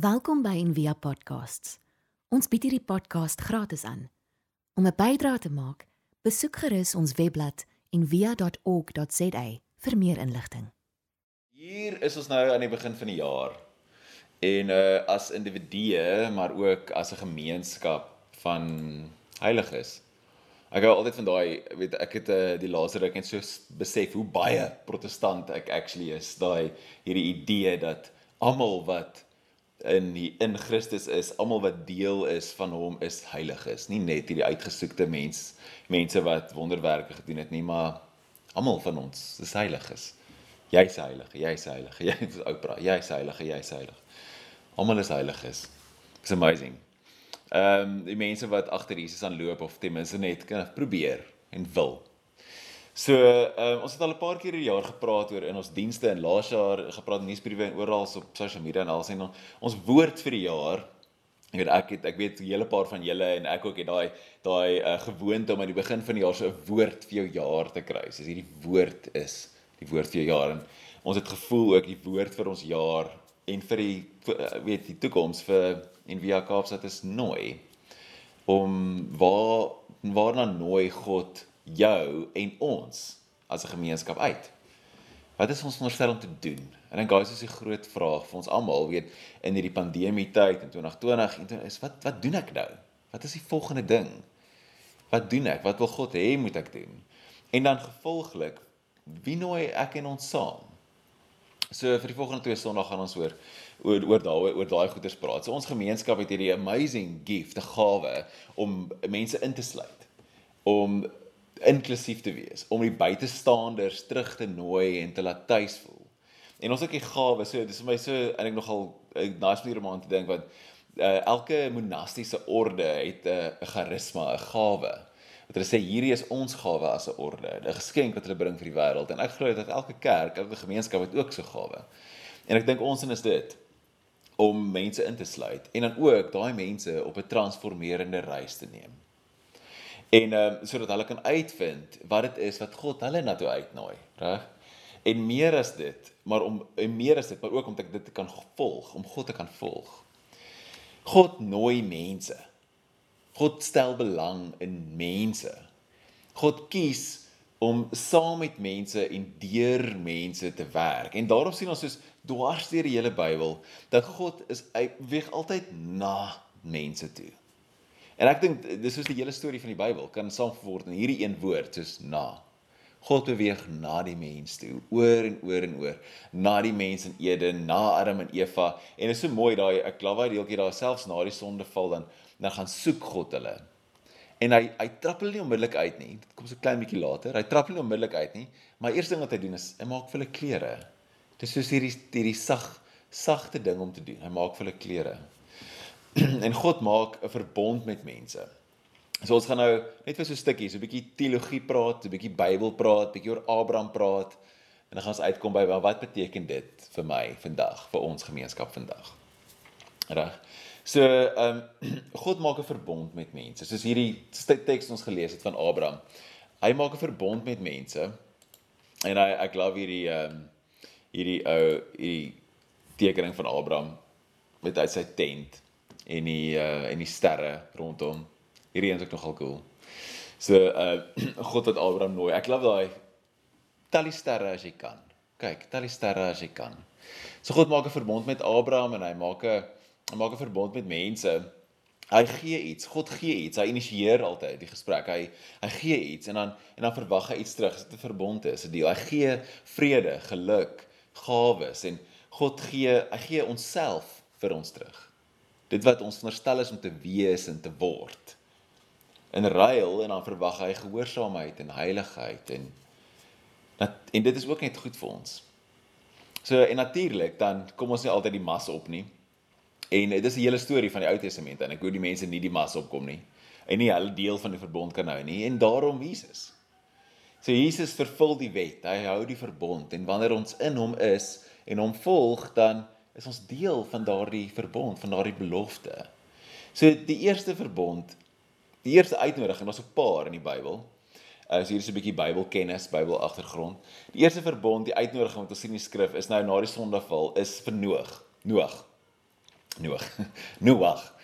Welkom by Envia Podcasts. Ons bied hierdie podcast gratis aan. Om 'n bydrae te maak, besoek gerus ons webblad en via.org.za vir meer inligting. Hier is ons nou aan die begin van die jaar. En uh as individue, maar ook as 'n gemeenskap van heiliges. Ek hou altyd van daai, weet ek het uh, die laaste ruk net so besef hoe baie protestant ek actually is. Daai hierdie idee dat almal wat in die, in Christus is, almal wat deel is van hom is heilig is. Nie net hierdie uitgesoekte mens, mense wat wonderwerke gedoen het nie, maar almal van ons is heilig is. Jy's heilig, jy's heilig, jy's Oprah, jy's heilig, jy's heilig. Almal is heilig is. It's amazing. Ehm um, die mense wat agter Jesus aanloop of ten minste net kan probeer en wil So, ehm um, ons het al 'n paar keer hierdie jaar gepraat oor in ons dienste en laas jaar gepraat nuusbriewe en oral op social media en alsin ons woord vir die jaar. Ek weet ek het ek weet 'n hele paar van julle en ek ook het daai daai uh, gewoonte om aan die begin van die jaar so 'n woord vir jou jaar te kry. So hierdie woord is die woord vir jou jaar en ons het gevoel ook die woord vir ons jaar en vir die uh, weet die toekoms vir en via Kaapstad is nooi om waar waarna nooi God jou en ons as 'n gemeenskap uit. Wat is ons veronderstel om te doen? En dan guys is die groot vraag vir ons almal, weet in hierdie pandemie tyd in 2020 en is wat wat doen ek nou? Wat is die volgende ding? Wat doen ek? Wat wil God hê moet ek doen? En dan gevolglik, wie nooi ek en ons saam? So vir die volgende twee Sondae gaan ons oor oor oor daai oor daai goeders praat. So ons gemeenskap het hierdie amazing gift, 'n gawe om mense in te sluit. Om inklusief te wees, om die buitestanders terug te nooi en te laat tuis voel. En ons het die gawe, so dis vir my so eintlik nogal 'n nice manier om aan te dink want uh, elke monastiese orde het 'n uh, charisma, 'n gawe. Wat hulle sê hierdie is ons gawe as 'n orde, 'n geskenk wat hulle bring vir die wêreld en ek glo dat elke kerk, elke gemeenskap het ook so gawe. En ek dink ons is dit om mense in te sluit en dan ook daai mense op 'n transformerende reis te neem en ehm um, sodat hulle kan uitvind wat dit is wat God hulle na toe uitnooi, reg? En meer as dit, maar om en meer as dit, maar ook om dit te kan volg, om God te kan volg. God nooi mense. God stel belang in mense. God kies om saam met mense en deur mense te werk. En daarom sien ons soos dwars deur die hele Bybel dat God is hy weeg altyd na mense toe. En ek dink dis soos die hele storie van die Bybel kan saamgevat in hierdie een woord soos na. God beweeg na die mens toe, oor en oor en oor, na die mens in Eden, na Adam en Eva. En dit is so mooi daai ek glo daai deeltjie daar selfs na die sondeval dan dan gaan soek God hulle. En hy hy trap hulle nie onmiddellik uit nie. Dit kom so klein bietjie later. Hy trap hulle nie onmiddellik uit nie, maar eerste ding wat hy doen is hy maak vir hulle klere. Dis soos hierdie hierdie sag sagte ding om te doen. Hy maak vir hulle klere. en God maak 'n verbond met mense. So ons gaan nou net vir so 'n stukkie, so 'n bietjie teologie praat, 'n bietjie Bybel praat, bietjie oor Abraham praat en dan gaan ons uitkom by wat beteken dit vir my vandag, vir ons gemeenskap vandag. Reg. So, ehm um, God maak 'n verbond met mense. Soos hierdie teks ons gelees het van Abraham. Hy maak 'n verbond met mense. En hy ek glo hierdie ehm um, hierdie ou hierdie tekening van Abraham met uit sy tent en die uh en die sterre rondom. Hierdie een is ook nogal cool. So uh God het Abraham nooi. Ek love daai tel die sterre as jy kan. Kyk, tel die sterre as jy kan. So God maak 'n verbond met Abraham en hy maak 'n hy maak 'n verbond met mense. Hy gee iets. God gee iets. Hy initieer altyd die gesprek. Hy hy gee iets en dan en dan verwag hy iets terug. Dit 'n verbond is 'n deel. Hy gee vrede, geluk, gawes en God gee hy gee onsself vir ons terug dit wat ons veronderstel is om te wees en te word. In ruil en dan verwag hy gehoorsaamheid en heiligheid en dat en dit is ook net goed vir ons. So en natuurlik dan kom ons nie altyd die mas op nie. En dit is 'n hele storie van die Ou Testament en ek hoor die mense nie die mas opkom nie. En nie hulle deel van die verbond kan hou nie en daarom Jesus. So Jesus vervul die wet. Hy hou die verbond en wanneer ons in hom is en hom volg dan is ons deel van daardie verbond, van daardie belofte. So die eerste verbond, die eerste uitnodiging, daar's 'n paar in die Bybel. Uh, so hier is 'n bietjie Bybelkennis, Bybel agtergrond. Die eerste verbond, die uitnodiging wat ons sien in die skrif is nou na die sondeval is vir Noag. Noag. Noag. Noag.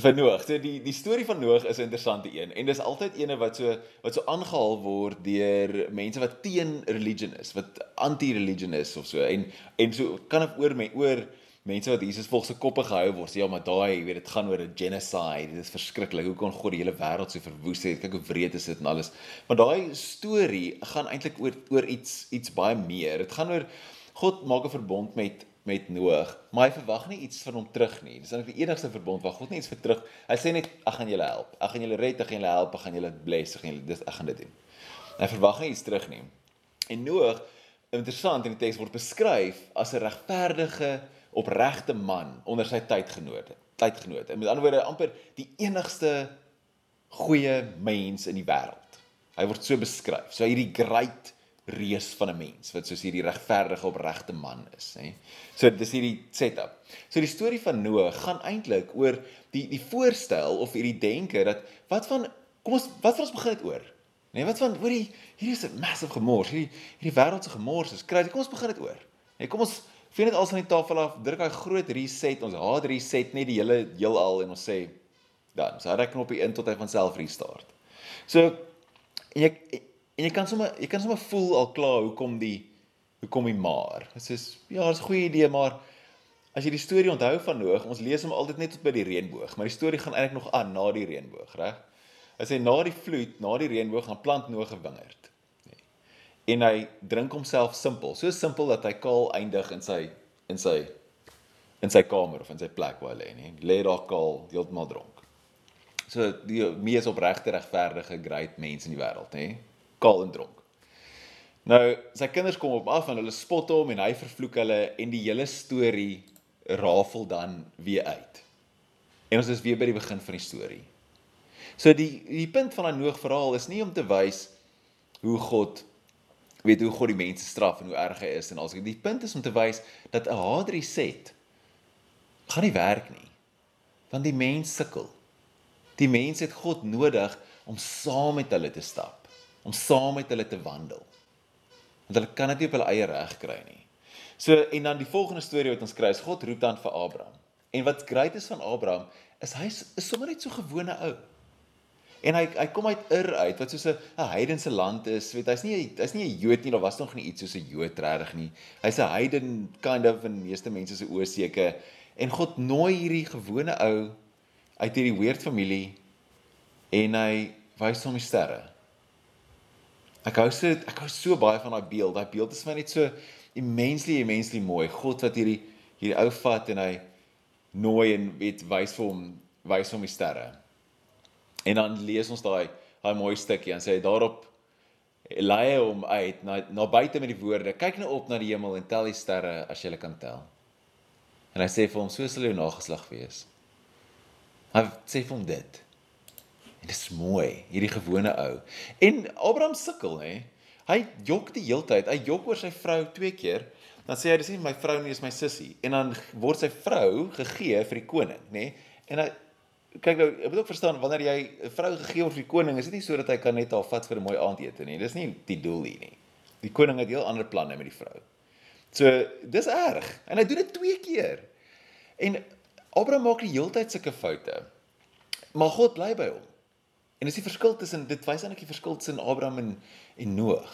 Van Noag. So die die storie van Noag is 'n interessante een en dis altyd ene wat so wat so aangehaal word deur mense wat teen religion is, wat anti-religion is of so. En en so kan ek oor my oor mense wat Jesus volgens se koppe gehou word. Ja, maar daai, jy weet, dit gaan oor 'n genocide. Dit is verskriklik. Hoe kon God die hele wêreld so verwoes het? Kyk hoe wreed is dit en alles. Maar daai storie gaan eintlik oor oor iets iets baie meer. Dit gaan oor God maak 'n verbond met met Noag, maar hy verwag nie iets van hom terug nie. Dis eintlik die enigste verbond waar God nie iets vir terug. Hy sê net ek gaan julle help. Ek gaan julle red, ek gaan julle help, ek gaan julle bless, ek gaan julle dis ek gaan dit doen. Hy verwag nie iets terug nie. En Noag, interessant in die teks word beskryf as 'n regverdige opregte man onder sy tydgenote. Tydgenote. Met ander woorde amper die enigste goeie mens in die wêreld. Hy word so beskryf. So hierdie great reus van 'n mens wat soos hierdie regverdige opregte man is, hè. So dis hierdie setup. So die storie van Noag gaan eintlik oor die die voorstel of hierdie denke dat wat van kom ons wat van ons begin dit oor? Nee, wat van hoor hier is 'n massive gemors. Hierdie hierdie wêreld se gemors is kry. Kom ons begin dit oor. Nee, kom ons Vien dit als aan die tafel af, druk hy groot reset, ons hard reset net die hele heelal en ons sê dan, so hy knoppie in tot hy van self restart. So en jy en jy kan sommer jy kan sommer voel al klaar hoekom die hoekom die maar. Dit is ja, dit is 'n goeie idee, maar as jy die storie onthou van Noag, ons lees hom altyd net tot by die reënboog, maar die storie gaan eintlik nog aan na die reënboog, reg? Hy sê na die vloed, na die reënboog gaan plant Noag 'n wingerd en hy drink homself simpel, so simpel dat hy kaal eindig in sy in sy in sy kamer of in sy plek waar hy lê nie. Lê daar kaal, heeltemal dronk. So die mees opregte regverdige great mens in die wêreld, nê? Kaal en dronk. Nou, sy kinders kom op af en hulle spot hom en hy vervloek hulle en die hele storie rafel dan weer uit. En ons is weer by die begin van die storie. So die die punt van 'n Noag verhaal is nie om te wys hoe God weet hoe God die mense straf en hoe erg hy is en alsoos die punt is om te wys dat 'n hard reset gaan nie werk nie. Want die mens sukkel. Die mens het God nodig om saam met hulle te stap, om saam met hulle te wandel. Want hulle kan dit nie op hulle eie reg kry nie. So en dan die volgende storie wat ons kry is God roep dan vir Abraham. En wat great is van Abraham is hy is sommer net so gewone ou. En hy hy kom uit Ur uit wat soos 'n heidense land is. Weet hy's nie hy's nie 'n Jood nie, daar was nog nie iets soos 'n Jood regtig nie. Hy's 'n heiden kind of in meeste mense se oë seker. En God nooi hierdie gewone ou uit hierdie weird familie en hy wys hom die sterre. Ek hou so ek hou so baie van daai beeld. Daai beeld is vir my net so immensely immensely mooi. God wat hierdie hierdie ou vat en hy nooi en weet wys vir hom wys hom die sterre. En dan lees ons daai daai mooi stukkie en sê daarop lei hom uit na na buite met die woorde kyk nou op na die hemel en tel die sterre as jy kan tel. En hy sê vir hom so sal jou nageslag wees. Hy sê vir hom dit. En dit is mooi, hierdie gewone ou. En Abraham sukkel hè. Hy jok die heeltyd. Hy jok oor sy vrou twee keer. Dan sê hy dis nie my vrou nie, dis my sussie. En dan word sy vrou gegee vir die koning, nê? En hy kyk nou, ek moet ook verstaan wanneer jy 'n vrou gegee word vir die koning, is dit nie sodat hy kan net haar vat vir 'n mooi aandete nie. Dis nie die doel hier nie. Die koning het heel ander planne met die vrou. So, dis erg. En hy doen dit twee keer. En Abraham maak die heeltyd sulke foute. Maar God bly by hom. En dis die verskil tussen dit wys eintlik die verskil tussen Abraham en en Noag.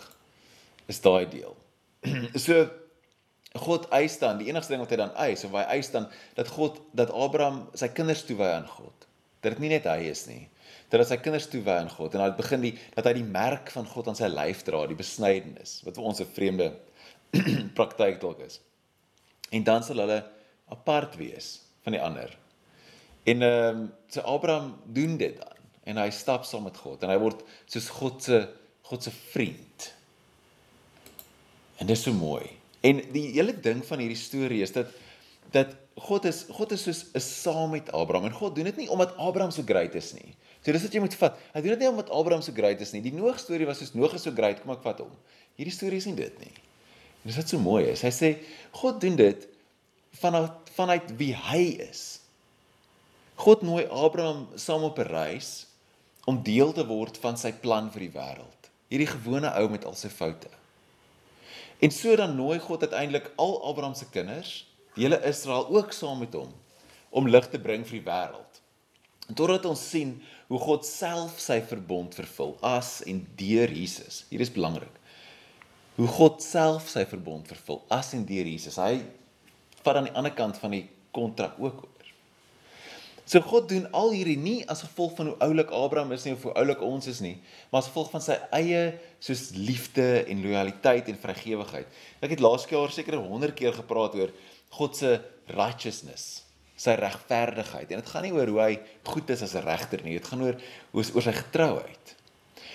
Is daai deel. so God eis dan, die enigste ding wat hy dan eis, of hy eis dan dat God dat Abraham sy kinders toewy aan God dat dit nie net hy is nie dat hy sy kinders toewy aan God en dat begin die dat hy die merk van God aan sy lyf dra die besnydenis wat vir ons 'n vreemde praktyk dalk is en dan sal hulle apart wees van die ander en ehm um, so Abraham doen dit dan en hy stap saam met God en hy word soos God se God se vriend en dit is so mooi en die hele ding van hierdie storie is dat dat God is God is soos is saam met Abraham en God doen dit nie omdat Abraham so great is nie. So dis wat jy moet vat. Hy doen dit nie omdat Abraham so great is nie. Die Noag storie was soos Noag is so great, kom ek vat hom. Hierdie storie is nie dit nie. En dis wat so mooi is. Hy sê God doen dit vanuit vanuit wie hy is. God nooi Abraham saam op 'n reis om deel te word van sy plan vir die wêreld. Hierdie gewone ou met al sy foute. En so dan nooi God uiteindelik al Abraham se kinders die hele Israel ook saam met hom om lig te bring vir die wêreld. Totdat ons sien hoe God self sy verbond vervul as en deur Jesus. Hier is belangrik. Hoe God self sy verbond vervul as en deur Jesus. Hy vat aan die ander kant van die kontrak ook oor. So God doen al hierdie nie as gevolg van hoe oulik Abraham is nie of hoe oulik ons is nie, maar as gevolg van sy eie soos liefde en lojaliteit en vrygewigheid. Ek het laas jaar seker 100 keer gepraat oor God se righteousness, sy regverdigheid. En dit gaan nie oor hoe hy goed is as 'n regter nie, dit gaan oor hoe oor sy getrouheid.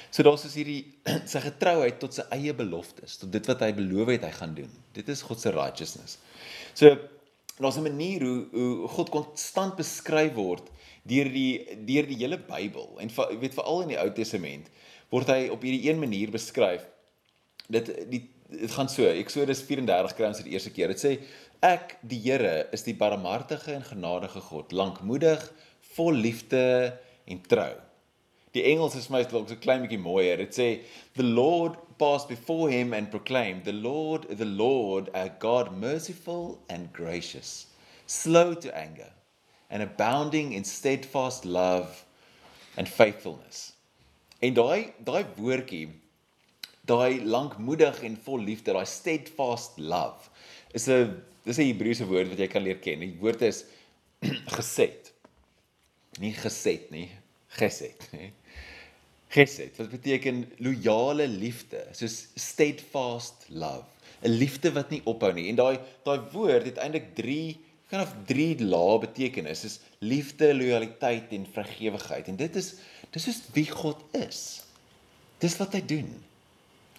So daar's is hierdie sy getrouheid tot sy eie beloftes, tot dit wat hy beloof het hy gaan doen. Dit is God se righteousness. So daar's 'n manier hoe hoe God konstant beskryf word deur die deur die hele Bybel en jy weet veral in die Ou Testament word hy op hierdie een manier beskryf. Dit die dit gaan so Eksodus 34 kry ons dit eerste keer. Dit sê ek die Here is die barmhartige en genadige God, lankmoedig, vol liefde en trou. Die Engels is my dalk so klein bietjie mooier. Dit sê the Lord passed before him and proclaimed, The Lord, the Lord, a God merciful and gracious, slow to anger, and abounding in steadfast love and faithfulness. En daai daai woordjie, daai lankmoedig en vol liefde, daai steadfast love, is 'n dis 'n Hebreëse woord wat jy kan leer ken. Die woord is geset. Nie geset nie, geset, nê? Gesed wat beteken loyale liefde, soos steadfast love, 'n liefde wat nie ophou nie. En daai daai woord het eintlik 3 kan of 3 lae betekenis. Is liefde, lojaliteit en vrygewigheid. En dit is dis is wie God is. Dis wat hy doen.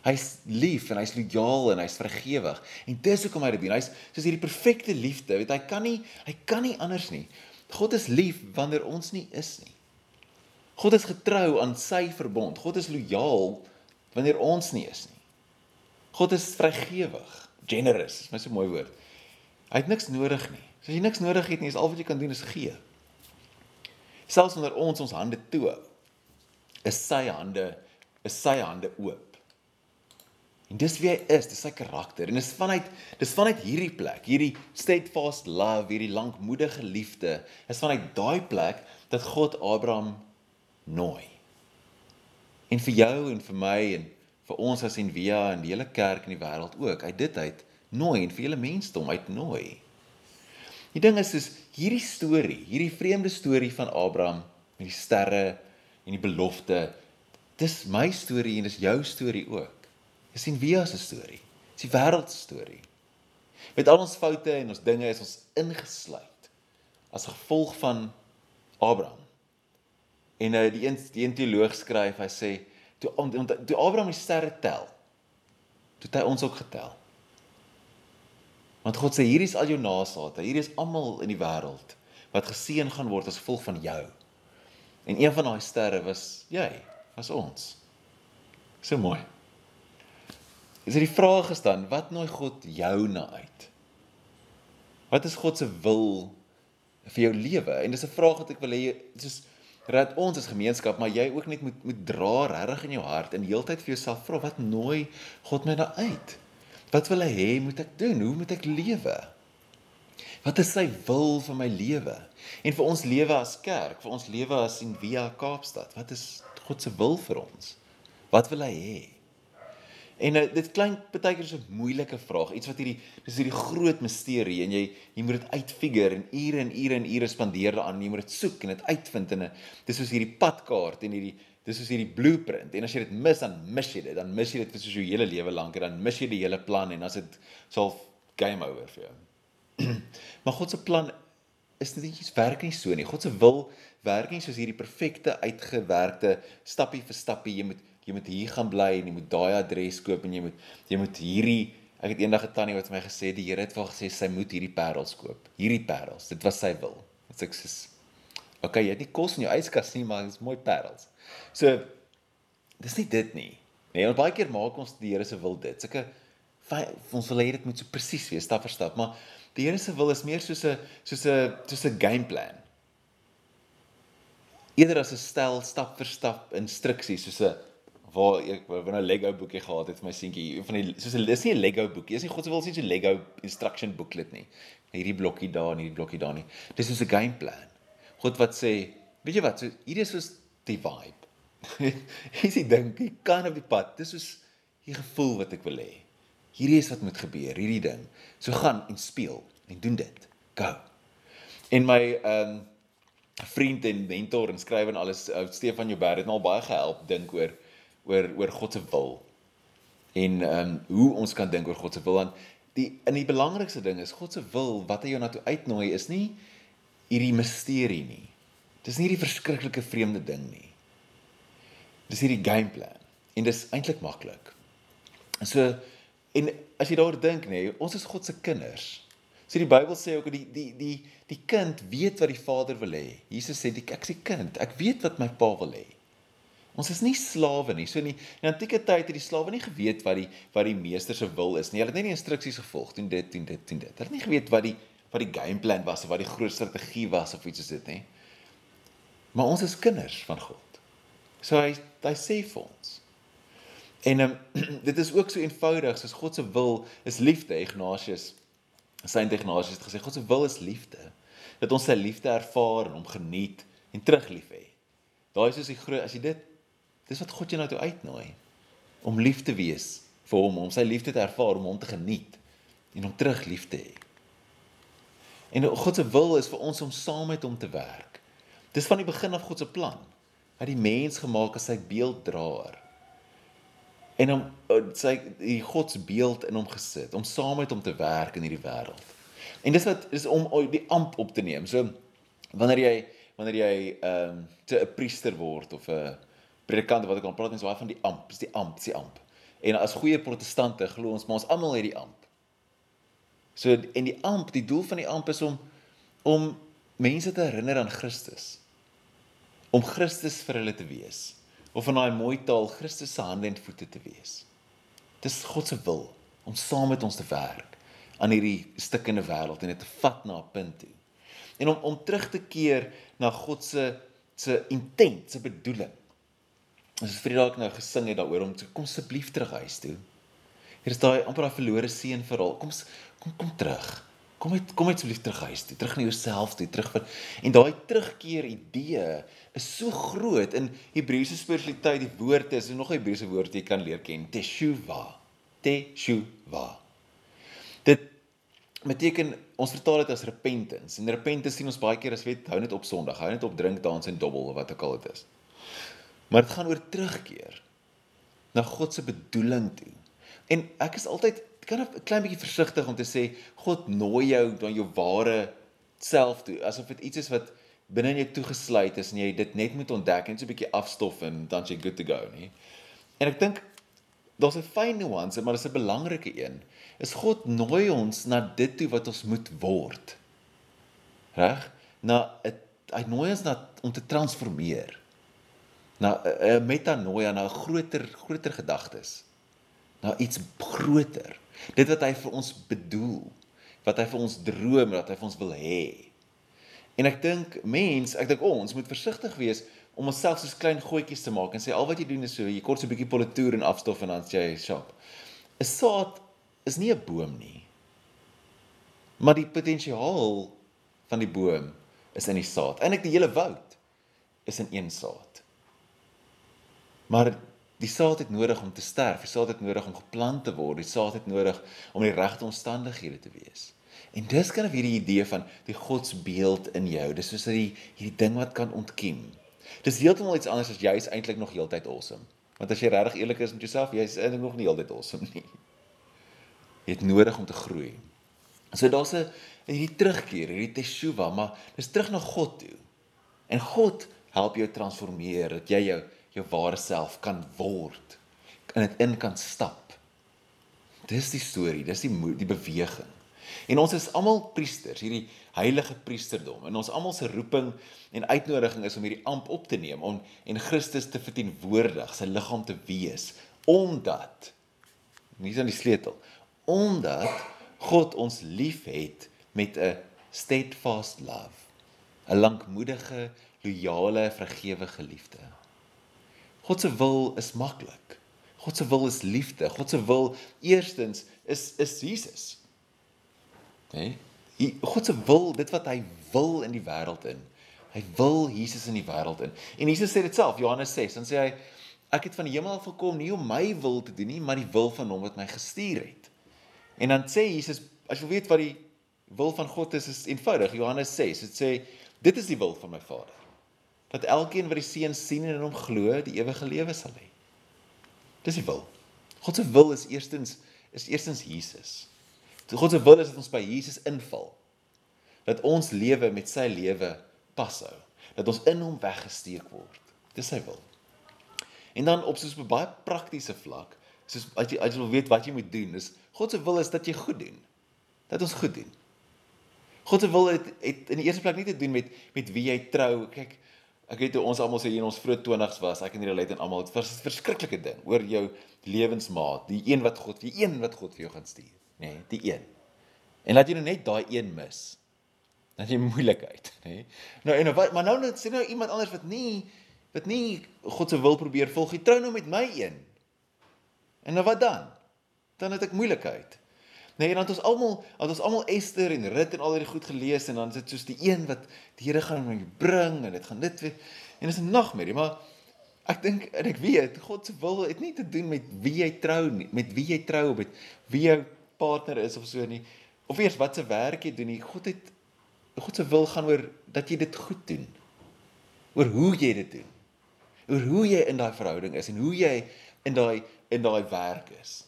Hy's lief en hy's lojaal en hy's vrygewig. En dis hoekom hy dit doen. Hy's soos hierdie perfekte liefde. Weet hy kan nie hy kan nie anders nie. God is lief wanneer ons nie is nie. God is getrou aan sy verbond. God is lojaal wanneer ons nie is nie. God is vrygewig, generous, is my so mooi woord. Hy het niks nodig nie. As jy niks nodig het nie, is al wat jy kan doen is gee. Selfs wanneer ons ons hande toe, is sy hande is sy hande oop. En dis wie hy is, dis sy karakter. En dis vanuit dis vanuit hierdie plek, hierdie steadfast love, hierdie lankmoedige liefde, is vanuit daai plek dat God Abraham nooi. En vir jou en vir my en vir ons as en via en die hele kerk in die wêreld ook, uit dit uit nooi en vir hele mensdom uitnooi. Die ding is is hierdie storie, hierdie vreemde storie van Abraham met die sterre en die belofte, dis my storie en dis jou storie ook. Dis sien via se storie. Dis die wêreld se storie. Met al ons foute en ons dinge is ons ingesluit as gevolg van Abraham. En uh, die een die een teoloog skryf, hy sê toe toe Abraham die sterre tel, toe het hy ons ook getel. Want God sê hier is al jou nageslagte, hier is almal in die wêreld wat geseën gaan word as gevolg van jou. En een van daai sterre was jy, was ons. So mooi. Is dit die vraag gestaan, wat nooi God jou na uit? Wat is God se wil vir jou lewe? En dis 'n vraag wat ek wil hê, soos dat ons as gemeenskap, maar jy ook net moet moet dra regtig in jou hart en heeltyd vir jouself vra wat nooi God my daar uit? Wat wil hy hê moet ek doen? Hoe moet ek lewe? Wat is sy wil vir my lewe? En vir ons lewe as kerk, vir ons lewe as in Via Kaapstad, wat is God se wil vir ons? Wat wil hy hê? En uh, dit klink baie keer so 'n moeilike vraag, iets wat hierdie dis hierdie groot misterie en jy jy moet dit uitfigure en ure en ure en ure spandeer daaraan, jy moet dit soek en dit uitvind en dis soos hierdie padkaart en hierdie dis soos hierdie blueprint. En as jy dit mis dan mis jy dit, dan mis jy dit vir soos jou hele lewe lank en dan mis jy die hele plan en as dit sal game over vir jou. maar God se plan is nie werk nie so nie. God se wil werk nie soos hierdie perfekte uitgewerkte stappie vir stappie. Jy moet jy moet hier gaan bly en jy moet daai adres koop en jy moet jy moet hierdie ek het eendag 'n tannie wat vir my gesê die Here het wel gesê sy moet hierdie parels koop. Hierdie parels, dit was sy wil. Dit ek sê Okay, jy het nie kos in jou yskas nie, maar dit is mooi parels. So dis nie dit nie. Nee, want baie keer maak ons die Here se wil dit. Sulke ons wil hê dit moet so presies wees stap vir stap, maar die Here se wil is meer soos 'n soos 'n soos 'n game plan. Eerder as 'n stel stap vir stap instruksies soos 'n waar ek van 'n Lego boekie gehad het vir my seentjie van die soos 'n dis nie 'n Lego boekie is nie God se wil sê so 'n Lego instruction booklet nie hierdie blokkie daar en hierdie blokkie daar nie. Dis soos 'n game plan. God wat sê, weet jy wat, so hierdie is soos die vibe. Hier's die ding, jy kan op die pad. Dis soos die gevoel wat ek wil hê. Hierdie is wat moet gebeur, hierdie ding. So gaan en speel en doen dit. Go. En my ehm um, vriend en mentor en skrywer en alles uh, Stefan Joubert het my al baie gehelp dink oor oor oor God se wil. En ehm um, hoe ons kan dink oor God se wil want die in die belangrikste ding is God se wil wat hy jou na toe uitnooi is nie hierdie misterie nie. Dis nie hierdie verskriklike vreemde ding nie. Dis hierdie game plan en dis eintlik maklik. So en as jy daaroor dink nê, ons is God se kinders. So die Bybel sê ook die die die die kind weet wat die Vader wil hê. Jesus sê ek is die kind. Ek weet wat my Pa wil hê. Ons is nie slawe nie. So in die, in die antieke tyd het die slawe nie geweet wat die wat die meester se wil is nie. Hulle het net die instruksies gevolg, doen dit, doen dit, doen dit. Hulle het nie geweet wat die wat die game plan was of wat die groot strategie was of iets soos dit nie. Maar ons is kinders van God. So hy hy sê vir ons. En um, dit is ook so eenvoudig soos God se wil is liefde, Ignatius Saint Ignatius het gesê God se wil is liefde. Dat ons sy liefde ervaar en hom geniet en teruglief hê. Daai is soos die groot as jy dit dis wat God jou nou toe uitnooi om lief te wees vir hom, om sy liefde te ervaar, om hom te geniet en hom terug lief te hê. En God se wil is vir ons om saam met hom te werk. Dis van die begin af God se plan. Hy het die mens gemaak as sy beelddraer en om eh, sy die God se beeld in hom gesit om saam met hom te werk in hierdie wêreld. En dis wat is om die amp op te neem. So wanneer jy wanneer jy ehm um, 'n priester word of 'n predikant wat ek kan praat mens baie van die amp, dis die amp, dis die amp. En as goeie protestante glo ons maar ons almal het die amp. So en die amp, die doel van die amp is om om mense te herinner aan Christus. Om Christus vir hulle te wees of in daai mooi taal Christus se hande en voete te wees. Dis God se wil om saam met ons te werk aan hierdie stikkende wêreld en dit te vat na 'n punt toe. En om om terug te keer na God se se intent, se bedoeling. Ons het Vrydag nou gesing het daaroor om te kom asseblief terug huis toe. Hier is daai amper daai verlore seun verhaal. Kom kom kom terug. Kom uit kom asseblief terug huis toe, terug na jouself toe, terug vir en daai terugkeer idee is so groot in Hebreëse spiritualiteit. Die woord is nog 'n Hebreëse woord jy kan leer ken, teshuva. Teshuva. Dit beteken ons vertaal dit as repentance. En repentance sien ons baie keer as weet hou net op Sondag, hou net op drink, dans en dobbel of wat ook al dit is. Maar dit gaan oor terugkeer na God se bedoeling toe. En ek is altyd kan 'n klein bietjie versigtig om te sê God nooi jou na jou ware self toe, asof dit iets is wat binne in jou toegesluit is en jy dit net moet ontdek en so 'n bietjie afstof en dan jy good to go nie. En ek dink daar's 'n fyn nuance, maar dis 'n belangrike een. Is God nooi ons na dit toe wat ons moet word. Reg? Na het, hy nooi ons na om te transformeer. Na 'n metanoia, na 'n groter groter gedagtes. Na iets groter. Dit wat hy vir ons bedoel, wat hy vir ons droom, wat hy vir ons wil hê. En ek dink mens, ek dink ons moet versigtig wees om onsself soos klein goetjies te maak en sê al wat jy doen is so jy kort so 'n bietjie politoer en afstof en dan sê jy shop. 'n Saad is nie 'n boom nie. Maar die potensiaal van die boom is in die saad. Eilik die hele woud is in een saad. Maar die saad het nodig om te sterf. Die saad het nodig om geplant te word. Die saad het nodig om in die regte omstandighede te wees. En dis kan of hierdie idee van die godsbeeld in jou. Dis soos hierdie hierdie ding wat kan ontkiem. Dis heeltemal iets anders as jy is eintlik nog heeltyd awesome. Want as jy regtig eerlik is met jouself, jy is eintlik nog nie heeltyd awesome nie. Jy het nodig om te groei. So daar's 'n hierdie terugkeer, hierdie teshuva, maar dis terug na God toe. En God help jou transformeer dat jy jou jou ware self kan word. In dit in kan stap. Dis die storie, dis die die beweging. En ons is almal priesters, hierdie heilige priesterdom. En ons almal se roeping en uitnodiging is om hierdie amp op te neem om en Christus te verteenwoordig, sy liggaam te wees, omdat hier is dan die sleutel, omdat God ons liefhet met 'n steadfast love, 'n lankmoedige, loyale, vergewige liefde. God se wil is maklik. God se wil is liefde. God se wil eerstens is is Jesus. Hè? God se wil, dit wat hy wil in die wêreld in. Hy wil Jesus in die wêreld in. En Jesus sê dit self, Johannes 6, dan sê hy ek het van die hemel af gekom nie om my wil te doen nie, maar die wil van hom wat my gestuur het. En dan sê Jesus, as jy weet wat die wil van God is, is eenvoudig. Johannes 6, dit sê dit is die wil van my Vader. Dat elkeen wat die Seun sien en in hom glo, die ewige lewe sal hê. Dis die wil. God se wil is eerstens is eerstens Jesus. God se wil is dat ons by Jesus inval. Dat ons lewe met sy lewe pashou. Dat ons in hom weggesteek word. Dis sy wil. En dan op soos 'n baie praktiese vlak, soos as jy as jy wil weet wat jy moet doen, is God se wil is dat jy goed doen. Dat ons goed doen. God se wil het, het in die eerste plek nie te doen met met wie jy trou. Kyk, ek hoe ons almal sê hier in ons vroeë 20's was, ek en die lede en almal, dit was 'n verskriklike ding oor jou lewensmaat, die een wat God, die een wat God vir jou gaan stuur, nê, nee, die een. En laat jy nou net daai een mis. Dan jy moeilikheid, nê. Nee. Nou en wat maar nou net sê nou iemand anders wat nie wat nie God se wil probeer volg nie, trou nou met my een. En nou wat dan? Dan het ek moeilikheid. Nee, dan het ons almal, het ons almal Esther en Rut en al hierdie goed gelees en dan is dit soos die een wat die Here gaan my bring en dit gaan dit weer en is 'n nagmerrie, maar ek dink en ek weet God se wil het nie te doen met wie jy trou nie, met wie jy trou of met wie jou partner is of so nie. Of eers wat se werk jy doen nie. God het God se wil gaan oor dat jy dit goed doen. Oor hoe jy dit doen. Oor hoe jy in daai verhouding is en hoe jy in daai in daai werk is.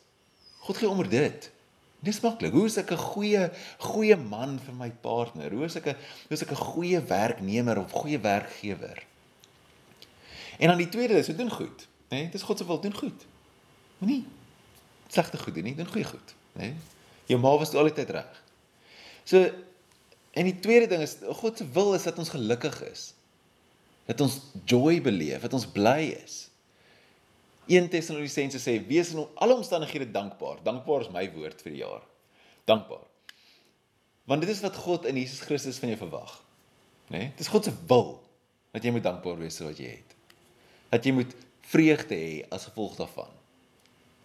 God gee om oor dit. Dis maklik. Hoe is ek 'n goeie goeie man vir my partner? Hoe is ek 'n hoe is ek 'n goeie werknemer of goeie werkgewer? En dan die tweede is, doen goed, né? Nee, dis God se wil, doen goed. Moenie slegte goed doen nie, doen goeie goed, né? Nee? Jou ma was altyd reg. So en die tweede ding is God se wil is dat ons gelukkig is. Dat ons joy beleef, dat ons bly is. 1 Tessalonisense sê wees in alle omstandighede dankbaar. Dankbaar is my woord vir die jaar. Dankbaar. Want dit is wat God in Jesus Christus van jou verwag. Né? Nee? Dit is God se wil dat jy moet dankbaar wees vir wat jy het. Dat jy moet vreugde hê as gevolg daarvan.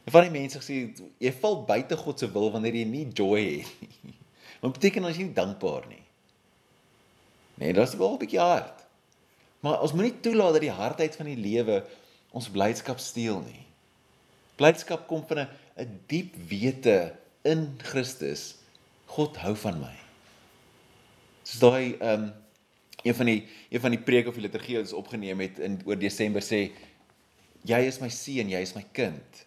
En van die mense sê jy val buite God se wil wanneer jy nie joy het nie. Wat beteken as jy nie dankbaar nie? Nee, dit is wel 'n bietjie hard. Maar ons moenie toelaat dat die hardheid van die lewe ons blydskap steel nie. Blydskap kom van 'n 'n diep wete in Christus. God hou van my. Soos daai ehm um, een van die een van die preke of die liturgie wat ons opgeneem het in oor Desember sê jy is my seun, jy is my kind.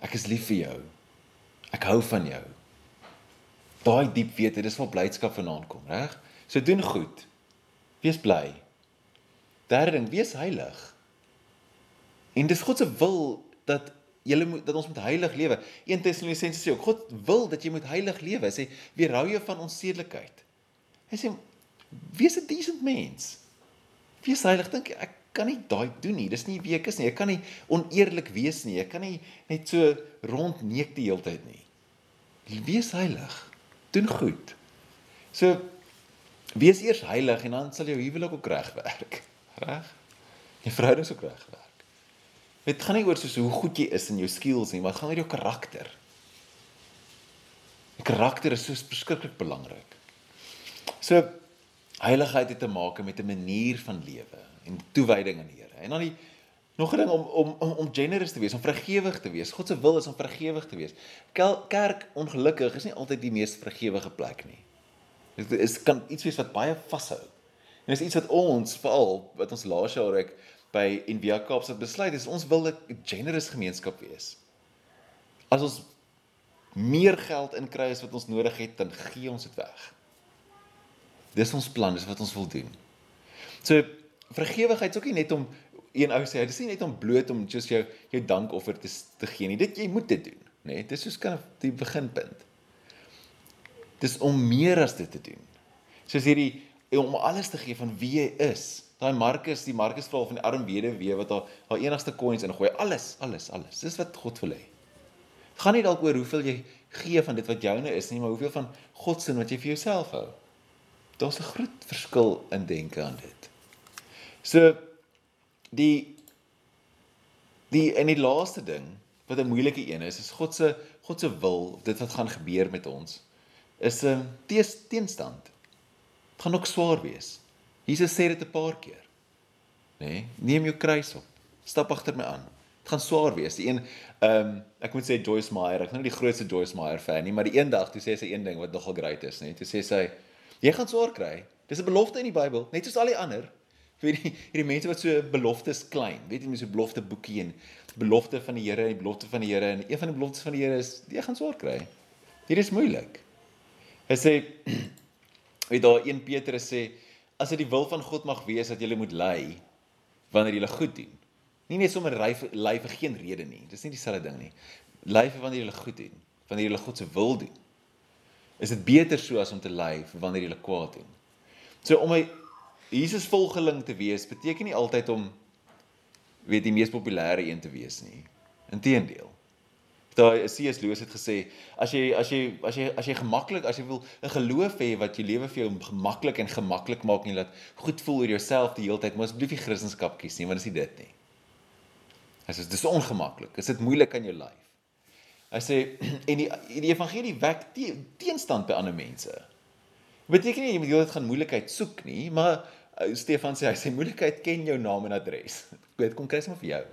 Ek is lief vir jou. Ek hou van jou. Daai diep wete, dis waar blydskap vanaand kom, reg? So doen goed. Wees bly. Derde ding, wees heilig. En dis God se wil dat julle moet dat ons moet heilig lewe. 1 Tessalonisense sê ook God wil dat jy moet heilig lewe. Hy sê weerhou jou van onsedelikheid. Hy sê wees 'n decent mens. Wees heilig. Dink ek kan nie daai doen nie. Dis nie wie ek is nie. Ek kan nie oneerlik wees nie. Ek kan nie net so rondneek die hele tyd nie. Wees heilig. Doen goed. So wees eers heilig en dan sal jou huwelik ook reg werk. Reg? Jou verhouding ook reg werk. Dit gaan nie oor soos hoe goed jy is in jou skills nie, maar dit gaan oor jou karakter. Die karakter is so beskiklik belangrik. So heiligheid het te maak met 'n manier van lewe en toewyding aan die Here. En dan die nog 'n ding om om om om generous te wees, om vergewig te wees. God se wil is om vergewig te wees. Kerk ongelukkig is nie altyd die mees vergewige plek nie. Dit is kan iets wees wat baie vashou. En dis iets wat ons veral wat ons laas jaar ek by NVA Kaapstad besluit is ons wil 'n generous gemeenskap wees. As ons meer geld inkry as wat ons nodig het, dan gee ons dit weg. Dis ons plan, dis wat ons wil doen. So vergewigheid is ook nie net om een ou sê, dis nie net om bloot om just jou jou dankoffer te te gee nie. Dit jy moet dit doen, né? Nee, dis soos kan die beginpunt. Dis om meer as dit te doen. Soos hierdie om alles te gee van wie jy is daai Markus, die Markus verhaal van die arm weduwee wat haar haar enigste coins ingooi. Alles, alles, alles. Dis wat God wil hê. Dit gaan nie dalk oor hoeveel jy gee van dit wat joune is nie, maar hoeveel van God se wat jy vir jouself hou. Daar's 'n groot verskil in denke aan dit. So die die en die laaste ding wat 'n moeilike een is, is God se God se wil, dit wat gaan gebeur met ons, is 'n uh, teenstand. Dit gaan ook swaar wees. Jesus sê dit 'n paar keer. Nê? Nee, neem jou kruis op. Stap agter my aan. Dit gaan swaar wees. Die een ehm um, ek moet sê Joyce Meyer, ek is nou nie die grootste Joyce Meyer fan nie, maar die eendag toe sê sy een ding wat nogal great is, nê? Toe sê sy jy gaan swaar kry. Dis 'n belofte in die Bybel, net soos al die ander. Vir die hierdie mense wat so beloftes klein, weet jy, mense so belofte boekie en belofte van die Here en die belofte van die Here en een van die beloftes van die Here is jy gaan swaar kry. Hier is moeilik. Hy sê weet daar 1 Petrus sê as dit die wil van God mag wees dat jy moet ly wanneer jy goed doen. Nie net sommer ly ly vir geen rede nie. Dis nie dieselfde ding nie. Ly vir wanneer jy goed doen, wanneer jy God se wil doen. Is dit beter so as om te ly vir wanneer jy kwaad doen? So om 'n Jesus volgeling te wees beteken nie altyd om weet die mees populêre een te wees nie. Inteendeel daai C.S. Lewis het gesê as jy as jy as jy as jy gemaklik as jy wil 'n geloof hê wat jou lewe vir jou gemaklik en gemaklik maak en laat goed voel oor jouself die hele tyd, moet asseblief nie Christendom kies nie, want dit is dit nie. Hy sê dis ongemaklik. Is dit moeilik aan jou lyf? Hy sê en die die evangelie wek te, teenstand by ander mense. Beteken nie jy moet heeltyd gaan moeilikheid soek nie, maar uh, Stefan sê hy sê moeilikheid ken jou naam en adres. Dit kom kry sommer vir jou.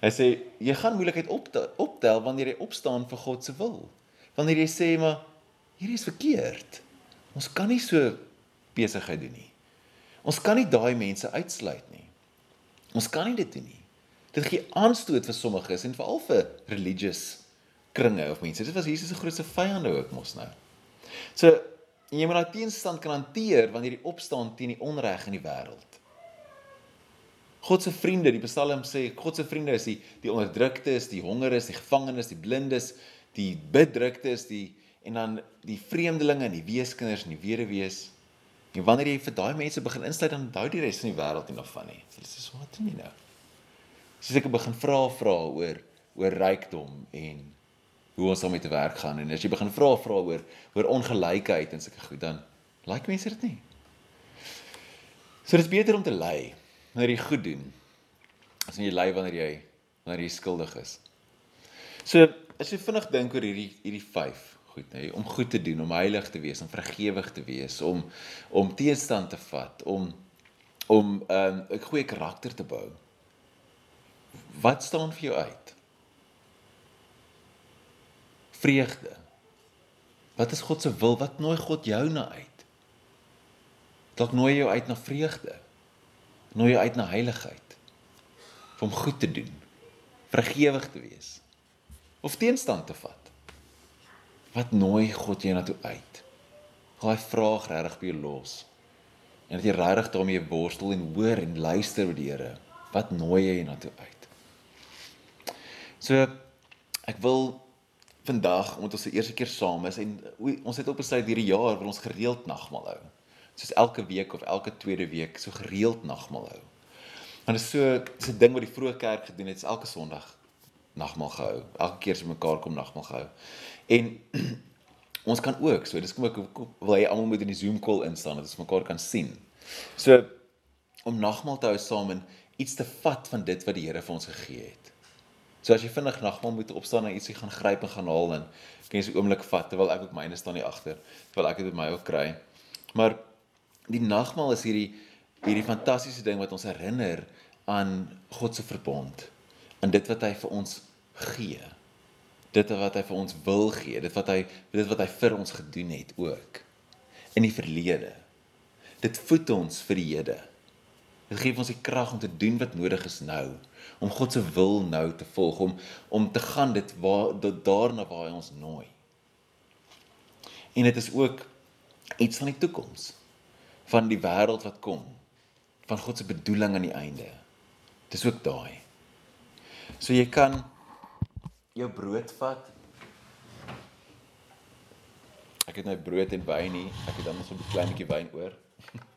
Hy sê jy gaan moeilikheid optel, optel wanneer jy opstaan vir God se wil. Wanneer jy sê maar hierdie is verkeerd. Ons kan nie so besigheid doen nie. Ons kan nie daai mense uitsluit nie. Ons kan nie dit doen nie. Dit gee aanstoot vir sommiges en veral vir religious kringe of mense. Dit was Jesus se grootste vyande ook mos nou. So jy moet daai teenstand kan hanteer wanneer jy opstaan teen die onreg in die wêreld. God se vriende, die Psalm sê God se vriende is die die onderdruktes, die hongeres, die gevangenes, die blindes, die bedruktes, die en dan die vreemdelinge en die weeskinders en die weduwees. En wanneer jy vir daai mense begin insluit dan hou die res van die wêreld nie nog van nie. Hulle sê wat doen jy nou? Soos ek begin vra vra oor oor rykdom en hoe ons daarmee te werk gaan en as jy begin vra vra oor oor ongelykheid en sulke goed dan like mense dit nie. So dit is beter om te lei wanneer jy goed doen as jy ly wanneer jy wanneer jy skuldig is. So as jy vinnig dink oor hierdie hierdie 5 goed nê, om goed te doen, om heilig te wees, om vergewig te wees, om om teestand te vat, om om 'n um, goeie karakter te bou. Wat staan vir jou uit? Vreugde. Wat is God se wil? Wat nooi God jou na uit? Dalk nooi jou uit na vreugde nooi jou uit na heiligheid. Om goed te doen. Vergewig te wees. Of teenstand te vat. Wat nooi God jou na toe uit? Daai vraag regtig by jou los. En dat jy regtig daarmee worstel en hoor en luister by die Here. Wat nooi jy na toe uit? So ek wil vandag omdat ons die eerste keer saam is en ons het op besluit hierdie jaar wil ons gereeld nagmaal hou soos elke week of elke tweede week so gereeld nagmaal hou. Want dit is so 'n ding wat die vroeë kerk gedoen het, elke Sondag nagmaal gehou. Elke keer as ons mekaar kom nagmaal gehou. En ons kan ook, so dis kom ek wil hy almal moet in die Zoom call instaan dat ons mekaar kan sien. So om nagmaal te hou saam en iets te vat van dit wat die Here vir ons gegee het. So as jy vinnig nagmaal moet opstaan en ietsie gaan gryp en gaan haal en kan jy so 'n oomblik vat terwyl ek ook myne staan hier agter, terwyl ek dit met my ook kry. Maar die nagmaal is hierdie hierdie fantastiese ding wat ons herinner aan God se verbond. En dit wat hy vir ons gee. Dit wat hy vir ons wil gee, dit wat hy dit wat hy vir ons gedoen het ook in die verlede. Dit voed ons vir die hede. Dit gee ons die krag om te doen wat nodig is nou, om God se wil nou te volg, om om te gaan dit waar dit daarna waar hy ons nooi. En dit is ook iets van die toekoms van die wêreld wat kom van God se bedoeling aan die einde. Dis ook daai. So jy kan jou brood vat. Ek het nou brood en wyn nie. Ek het dan nog so 'n klein bietjie wyn oor.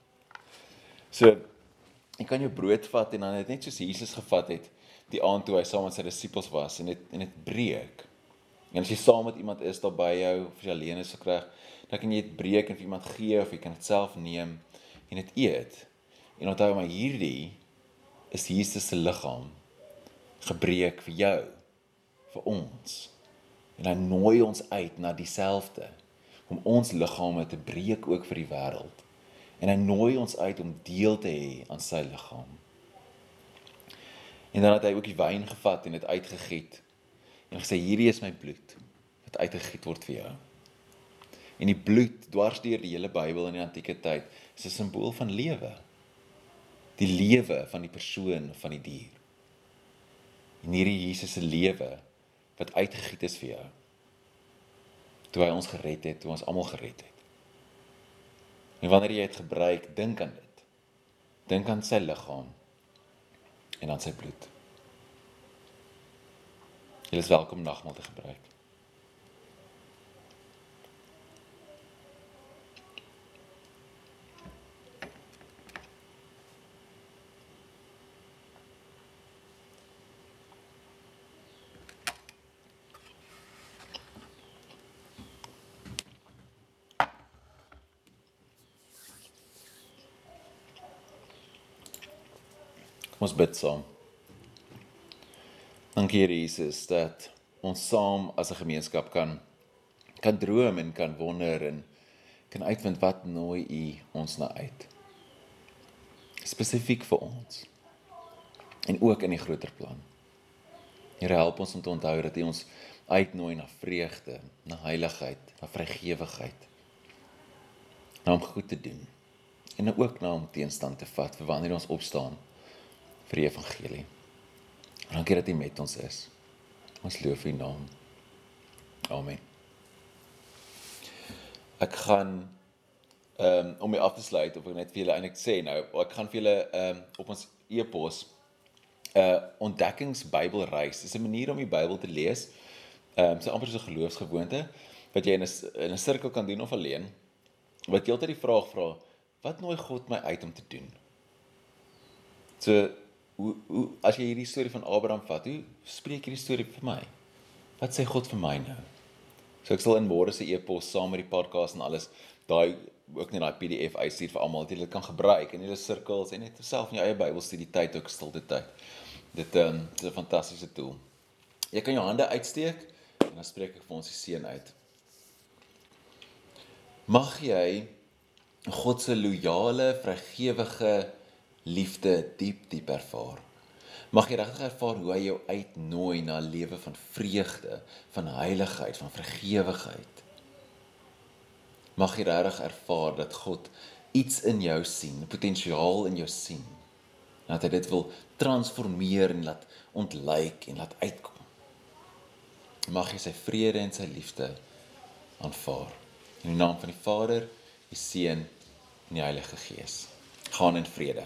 So jy kan jou brood vat en dan net soos Jesus gevat het die aand toe hy saam met sy disippels was en dit en dit breek. En as jy saam met iemand is daar by jou of jy alleen is, so kry dan kan jy dit breek en vir iemand gee of jy kan dit self neem en dit eet. En onthou maar hierdie is Jesus se liggaam gebreek vir jou vir ons. En hy nooi ons uit na dieselfde om ons liggame te breek ook vir die wêreld. En hy nooi ons uit om deel te hê aan sy liggaam. En dan het hy ook die wyn gevat en dit uitgegiet en gesê hierdie is my bloed wat uitgegiet word vir jou. En die bloed dwars deur die hele Bybel in die antieke tyd is 'n simbool van lewe. Die lewe van die persoon of van die dier. En hierdie Jesus se lewe wat uitgegiet is vir jou. Toe hy ons gered het, toe ons almal gered het. En wanneer jy dit gebruik, dink aan dit. Dink aan sy liggaam en aan sy bloed. Jy is welkom nagmaal te gebruik. Ons bid saam. Dankie Here Jesus dat ons saam as 'n gemeenskap kan kan droom en kan wonder en kan uitvind wat nooi U ons na uit. Spesifiek vir ons. En ook in die groter plan. Here help ons om te onthou dat U ons uitnooi na vreugde, na heiligheid, na vrygewigheid. Na om goed te doen en ook na om teenstand te vat vir wanneer ons opstaan vir die evangelie. Dankie dat U met ons is. Ons loof U naam. Amen. Ek gaan ehm um, om my af te sluit of ek net vir julle eintlik sê nou, ek gaan vir julle ehm um, op ons e-pos 'n uh, ontdekkingsbybelreis. Dis 'n manier om die Bybel te lees. Ehm um, so amper so 'n geloofsgewoonte wat jy in 'n in 'n sirkel kan doen of alleen. Wat jy altyd die vraag vra, wat nooi God my uit om te doen? So hoe hoe as jy hierdie storie van Abraham vat, hoe spreek hierdie storie vir my? Wat sê God vir my nou? So ek sal in môre se e-pos saam met die podcast en alles daai ook net daai PDF uitstuur vir almal dat jy dit kan gebruik in julle sirkels en net self in jou eie Bybelstudie tyd ook stilte tyd. Dit um, is 'n fantastiese tool. Jy kan jou hande uitsteek en dan spreek ek vir ons die seën uit. Mag jy God se loyale, vrygewige liefde diep diep ervaar. Mag jy regtig ervaar hoe hy jou uitnooi na 'n lewe van vreugde, van heiligheid, van vergewigheid. Mag jy regtig ervaar dat God iets in jou sien, potensiaal in jou sien. Dat hy dit wil transformeer en laat ontlyk en laat uitkom. Mag jy sy vrede en sy liefde aanvaar. In die naam van die Vader, die Seun en die Heilige Gees. Gaan in vrede.